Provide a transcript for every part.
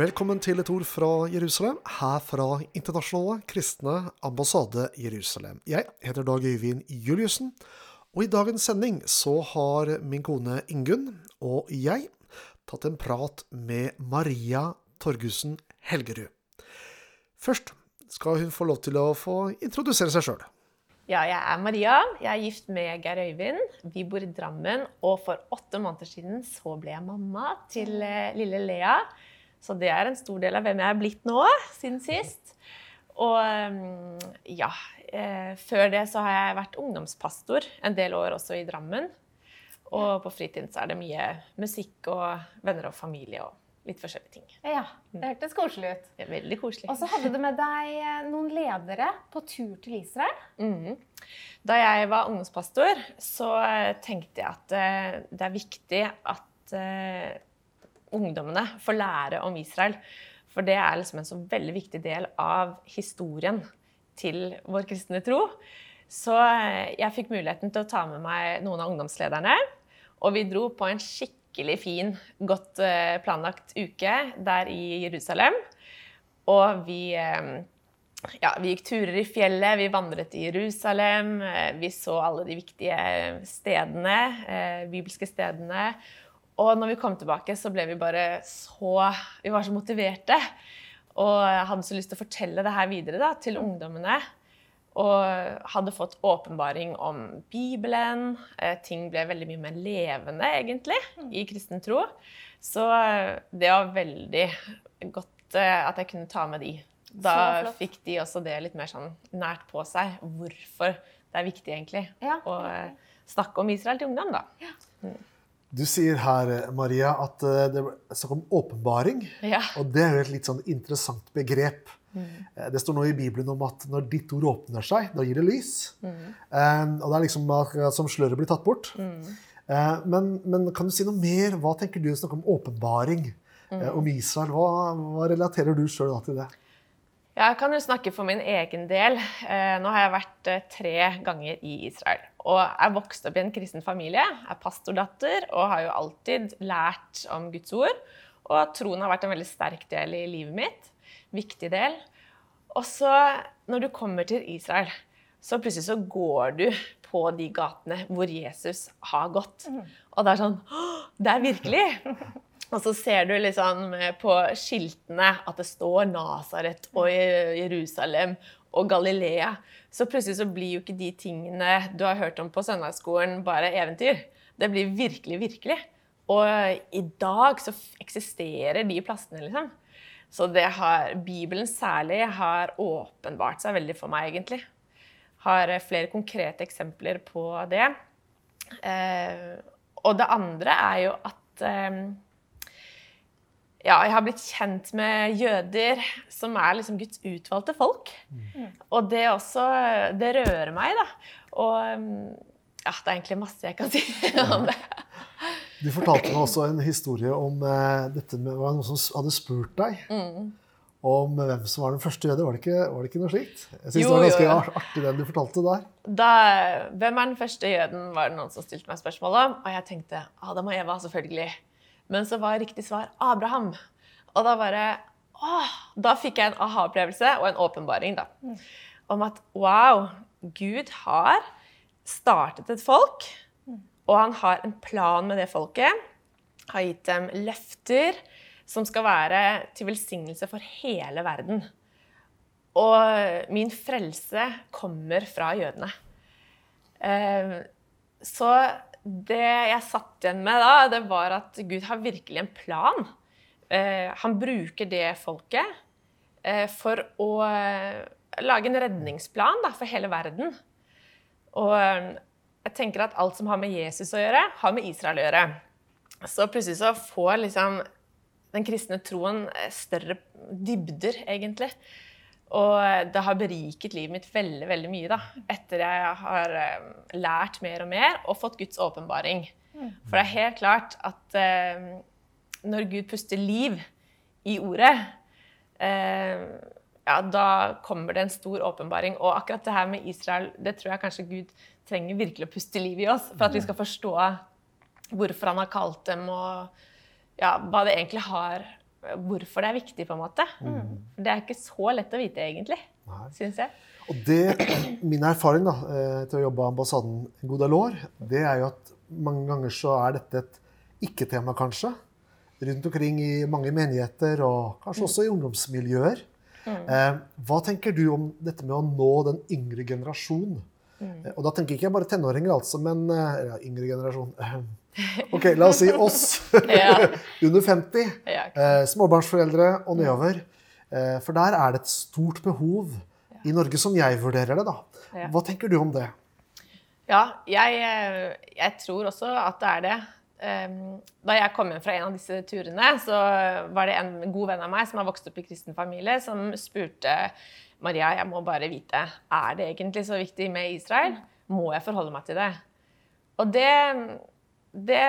Velkommen til et ord fra Jerusalem, her fra Internasjonale kristne ambassade Jerusalem. Jeg heter Dag Øyvind Juliussen, og i dagens sending så har min kone Ingunn og jeg tatt en prat med Maria Torgussen Helgerud. Først skal hun få lov til å få introdusere seg sjøl. Ja, jeg er Maria. Jeg er gift med Geir Øyvind. Vi bor i Drammen. Og for åtte måneder siden så ble jeg mamma til eh, lille Lea. Så det er en stor del av hvem jeg er blitt nå, siden sist. Og mm, ja eh, Før det så har jeg vært ungdomspastor en del år også i Drammen. Og på fritiden så er det mye musikk og venner og familie og litt forskjellige ting. Ja, det hørtes koselig ut. Det er veldig koselig. Og så hadde du med deg eh, noen ledere på tur til Israel. Mm. Da jeg var ungdomspastor, så eh, tenkte jeg at det er viktig at ungdommene får lære om Israel. For det er liksom en så veldig viktig del av historien til vår kristne tro. Så eh, jeg fikk muligheten til å ta med meg noen av ungdomslederne. Og vi dro på en skikkelig fin, godt eh, planlagt uke der i Jerusalem. Og vi eh, ja, vi gikk turer i fjellet, vi vandret i Jerusalem. Vi så alle de viktige stedene, bibelske stedene. Og når vi kom tilbake, så ble vi bare så Vi var så motiverte. Og jeg hadde så lyst til å fortelle det her videre da, til ungdommene. Og hadde fått åpenbaring om Bibelen. Eh, ting ble veldig mye mer levende, egentlig, i kristen tro. Så eh, det var veldig godt eh, at jeg kunne ta med de. Da fikk de også det litt mer sånn nært på seg. Hvorfor det er viktig, egentlig, Ja. å snakke om Israel til ungdom, da. Du sier her, Maria, at eh, det er snakk om åpenbaring. Ja. Og det er jo et litt sånn interessant begrep. Mm. Det står nå i Bibelen om at når ditt ord åpner seg, da gir det lys. Eh, og det er liksom som sløret blir tatt bort. Eh, men, men kan du si noe mer? Hva tenker du snakke om åpenbaring eh, om Israel? Hva, hva relaterer du sjøl til det? Jeg kan jo snakke for min egen del. Eh, Nå har jeg vært eh, tre ganger i Israel. Og er vokst opp i en kristen familie, er pastordatter og har jo alltid lært om Guds ord. Og troen har vært en veldig sterk del i livet mitt. Viktig del. Og så, når du kommer til Israel, så plutselig så går du på de gatene hvor Jesus har gått. Og det er sånn Det er virkelig! Og så ser du liksom på skiltene at det står Nasaret og Jerusalem og Galilea. Så plutselig så blir jo ikke de tingene du har hørt om på søndagsskolen, bare eventyr. Det blir virkelig, virkelig. Og i dag så eksisterer de plassene, liksom. Så det har, Bibelen særlig har åpenbart seg veldig for meg, egentlig. Har flere konkrete eksempler på det. Eh, og det andre er jo at eh, ja, jeg har blitt kjent med jøder, som er liksom Guds utvalgte folk. Og det også Det rører meg, da. Og um, ja, det er egentlig masse jeg kan si om det. Du fortalte meg også en historie om eh, dette med det var noen som hadde spurt deg om hvem som var den første jøde. Var det ikke, var det ikke noe slikt? Jeg synes Jo, det var ganske jo, jo. artig den du fortalte der. Da, hvem er den første jøden, var det noen som stilte meg spørsmål om. Og jeg tenkte Adam og Eva, selvfølgelig. Men så var riktig svar Abraham. Og da bare åh, Da fikk jeg en aha-opplevelse og en åpenbaring da, om at wow, Gud har startet et folk, og han har en plan med det folket. Har gitt dem løfter som skal være til velsignelse for hele verden. Og min frelse kommer fra jødene. Eh, Så det jeg satt igjen med da, det var at Gud har virkelig en plan. Eh, Han bruker det folket eh, for å eh, lage en redningsplan da, for hele verden. Og jeg tenker at alt som har med Jesus å gjøre, har med Israel å gjøre. Så plutselig så får liksom den kristne troen større dybder, egentlig. Og det har beriket livet mitt veldig veldig mye da, etter jeg har eh, lært mer og mer og fått Guds åpenbaring. For det er helt klart at eh, når Gud puster liv i ordet, eh, ja, da kommer det en stor åpenbaring. Og akkurat det her med Israel, det tror jeg kanskje Gud trenger virkelig å puste liv i oss for at vi skal forstå hvorfor han har kalt dem, og ja, hva det egentlig har hvorfor det er viktig, på en måte. Mm. det er ikke så lett å vite, egentlig, syns jeg. Og det, min erfaring da, eh, til å jobbe i ambassaden en god del år, det er jo at mange ganger så er dette et ikke-tema, kanskje. Rundt omkring i mange menigheter, og kanskje også i ungdomsmiljøer. Eh, hva tenker du om dette med å nå den yngre generasjon? Eh, Og da tenker ikke jeg bare tenåringer, altså, men eh, ja, yngre generasjon. OK, la oss si oss. Under 50. Ja. Eh, småbarnsforeldre og nedover. Eh, for der er det et stort behov i Norge, som jeg vurderer det. da. Hva tenker du om det? Ja, jeg, eh, jeg tror også at det er det. Ehm, Da jeg kom hjem fra en av disse turene, så var det en god venn av meg som har vokst opp i kristen familie, som spurte Maria, jeg må bare vite, er det egentlig så viktig med Israel? Må jeg forholde meg til det? Og det, det,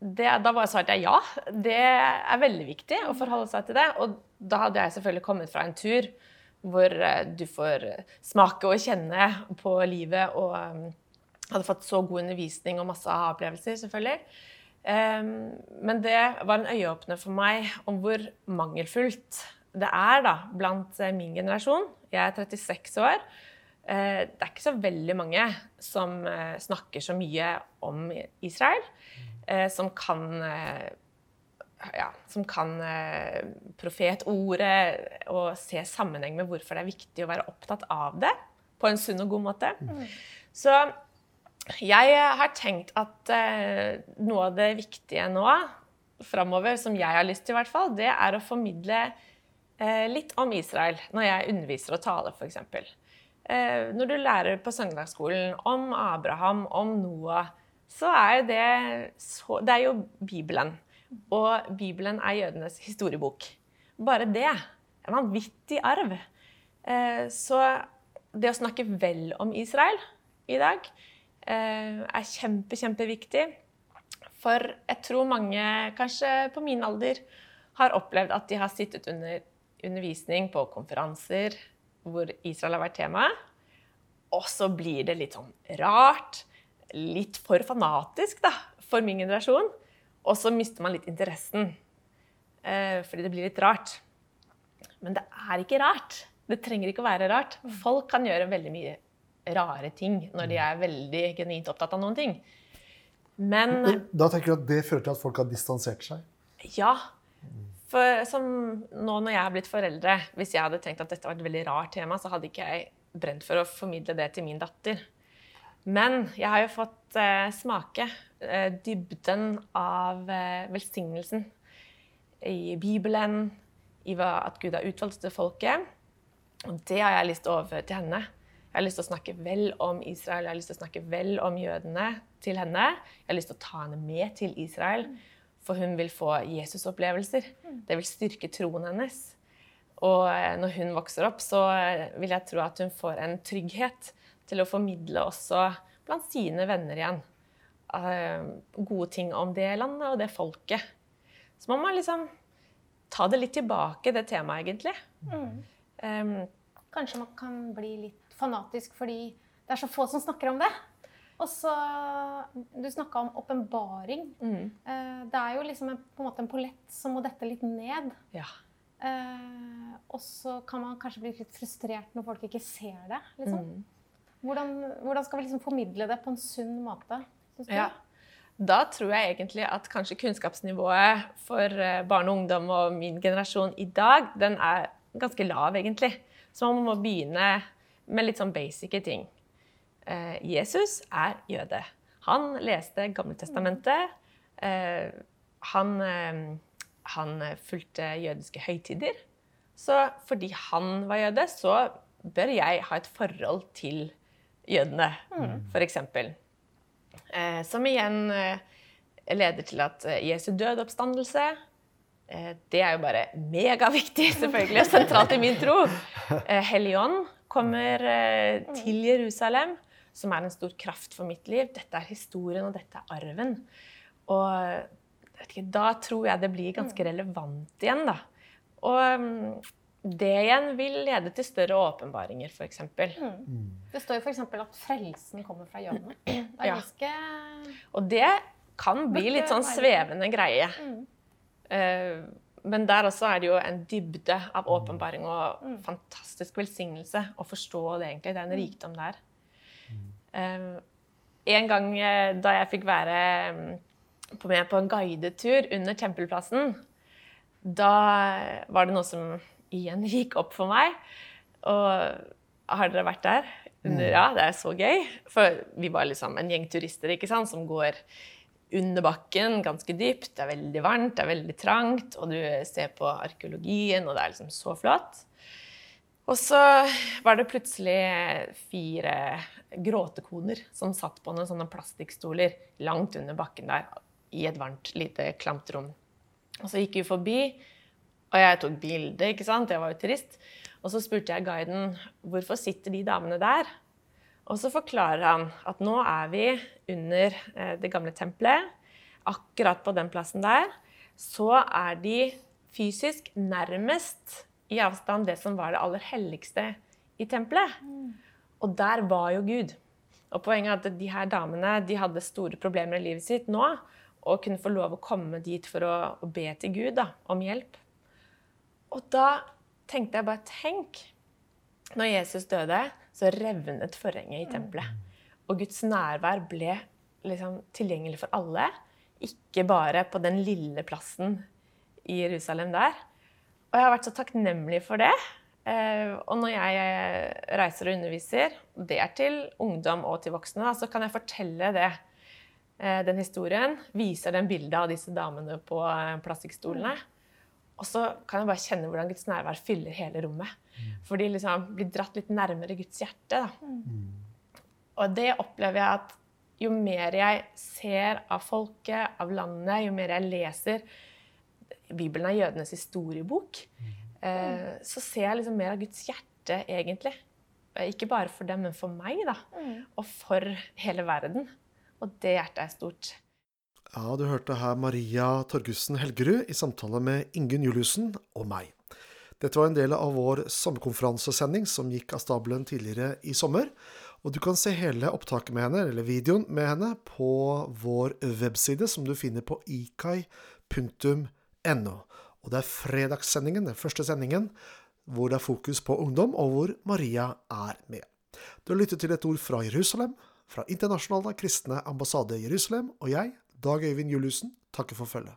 det Da var svarte jeg ja. Det er veldig viktig å forholde seg til det. Og da hadde jeg selvfølgelig kommet fra en tur hvor eh, du får smake og kjenne på livet og um, hadde fått så god undervisning og masse aha-opplevelser, selvfølgelig. Um, men det var en øyeåpner for meg om hvor mangelfullt det er da, blant eh, min generasjon. Jeg er 36 år. Eh, det er ikke så veldig mange som eh, snakker så mye om Israel, som kan ja, som kan profetordet og se sammenheng med hvorfor det er viktig å være opptatt av det på en sunn og god måte. Så jeg har tenkt at noe av det viktige nå framover, som jeg har lyst til i hvert fall, det er å formidle litt om Israel når jeg underviser og taler, f.eks. Eh, når du lærer på søndagsskolen om Abraham, om Noah, så er jo det så, Det er jo Bibelen. Og Bibelen er jødenes historiebok. Bare det en vanvittig arv. Eh, så det å snakke vel om Israel i dag eh, er kjempe, kjempeviktig. For jeg tror mange, kanskje på min alder, har opplevd at de har sittet under undervisning på konferanser hvor Israel har vært tema. Og så blir det litt sånn rart, litt for fanatisk da, for min generasjon. Og så mister man litt interessen, eh, fordi det blir litt rart. Men det er ikke rart. Det trenger ikke å være rart. Folk kan gjøre veldig mye rare ting når de er veldig genuint opptatt av noen ting. Men Men Da tenker du at det fører til at folk har distansert seg? ja. For som nå når jeg har blitt foreldre, hvis jeg hadde tenkt at dette var et veldig rart tema, så hadde ikke jeg brent for å formidle det til min datter. Men jeg har jo fått eh, smake eh, dybden av eh, velsignelsen i Bibelen, i hva, at Gud har utvalgt til folket. Og det har jeg lyst til å overføre til henne. Jeg har lyst til å snakke vel om Israel, jeg har lyst til å snakke vel om jødene til henne. Jeg har lyst til å ta henne med til Israel, for hun vil få Jesus-opplevelser. Det vil styrke troen hennes. Og eh, når hun vokser opp, så eh, vil jeg tro at hun får en trygghet til å formidle også blant sine venner igjen eh, gode ting om det landet og det folket. Så man må liksom ta det litt tilbake, det temaet, egentlig. Um, Kanskje man kan bli litt fanatisk fordi det er så få som snakker om det. Og så Du snakka om åpenbaring. mm, Eh, Det er jo liksom en, på en måte en pollett som må dette litt ned. ja. Eh, og så kan man kanskje bli litt frustrert når folk ikke ser det. Liksom. Mm. Hvordan, hvordan skal vi liksom formidle det på en sunn måte? synes du? Ja. Da tror jeg egentlig at kanskje kunnskapsnivået for eh, barn og ungdom og min generasjon i dag, den er ganske lav, egentlig. Så man må begynne med litt sånn basice ting. Eh, Jesus er jøde. Han leste Gamle testamentet. Eh, han, eh, han fulgte jødiske høytider. Så fordi han var jøde, så bør jeg ha et forhold til jødene, for eksempel. Eh, som igjen leder til at Jesus Jesu død oppstandelse eh, Det er jo bare megaviktig, selvfølgelig, og sentralt i min tro. Eh, Hellig ånd kommer eh, til Jerusalem, som er en stor kraft for mitt liv. Dette er historien, og dette er arven. Og vet ikke, da tror jeg det blir ganske relevant igjen, da. Og mm, det igjen vil lede til større åpenbaringer, f.eks. Det står jo f.eks. at frelsen kommer fra jødene. Det er Ja. ganske Og det kan bli litt sånn svevende greie. Mm. Eh, men der også er det jo en dybde av åpenbaring og fantastisk velsignelse å forstå det egentlig. Det er en rikdom der. Um, en gang eh, da jeg fikk være mm, med på en guidetur under Tempelplassen, da var det noe som igjen gikk opp for meg. Og har dere vært der? Under, ja, det er så gøy. For vi var liksom en gjeng turister ikke sant, som går under bakken, ganske dypt. Det er veldig varmt, det er veldig trangt, og du ser på arkeologien, og det er liksom så flott. Og så var det plutselig fire gråtekoner som satt på noen sånne plastikkstoler langt under bakken der i et varmt, lite, klamt rom. Og så gikk vi forbi, og jeg tok bilde, ikke sant, jeg var jo turist. Og så spurte jeg guiden hvorfor sitter de damene der. Og så forklarer han at nå er vi under eh, det gamle tempelet. Akkurat på den plassen der så er de fysisk nærmest i avstand det som var det aller helligste i tempelet. Og der var jo Gud. Og poenget er at de her damene de hadde store problemer i livet sitt nå. Og kunne få lov å komme dit for å, å be til Gud da, om hjelp. Og da tenkte jeg bare Tenk! Når Jesus døde, så revnet forhenget i tempelet. Og Guds nærvær ble liksom tilgjengelig for alle. Ikke bare på den lille plassen i Jerusalem der. Og jeg har vært så takknemlig for det. Eh, og når jeg reiser og underviser, det er til ungdom og til voksne, så kan jeg fortelle det. Eh, den historien viser den bildet av disse damene på eh, plastikkstolene. Og så kan jeg bare kjenne hvordan Guds nærvær fyller hele rommet. For de liksom blir dratt litt nærmere Guds hjerte. Da. Og det opplever jeg at jo mer jeg ser av folket, av landet, jo mer jeg leser Bibelen er jødenes historiebok, eh, så ser jeg liksom mer av Guds hjerte, egentlig. Ikke bare for dem, men for meg, da. Og for hele verden. Og det hjertet er stort. Ja, du hørte her Maria Torgussen Helgerud i samtale med Ingunn Juliussen og meg. Dette var en del av vår sommerkonferansesending som gikk av stabelen tidligere i sommer. Og du kan se hele opptaket med henne, eller videoen med henne, på vår webside, som du finner på ikai.no. Og det er fredagssendingen, den første sendingen, hvor det er fokus på ungdom, og hvor Maria er med. Du har lyttet til et ord fra Jerusalem, fra Internasjonale kristne ambassade Jerusalem, og jeg, Dag Øyvind Juliussen, takker for følget.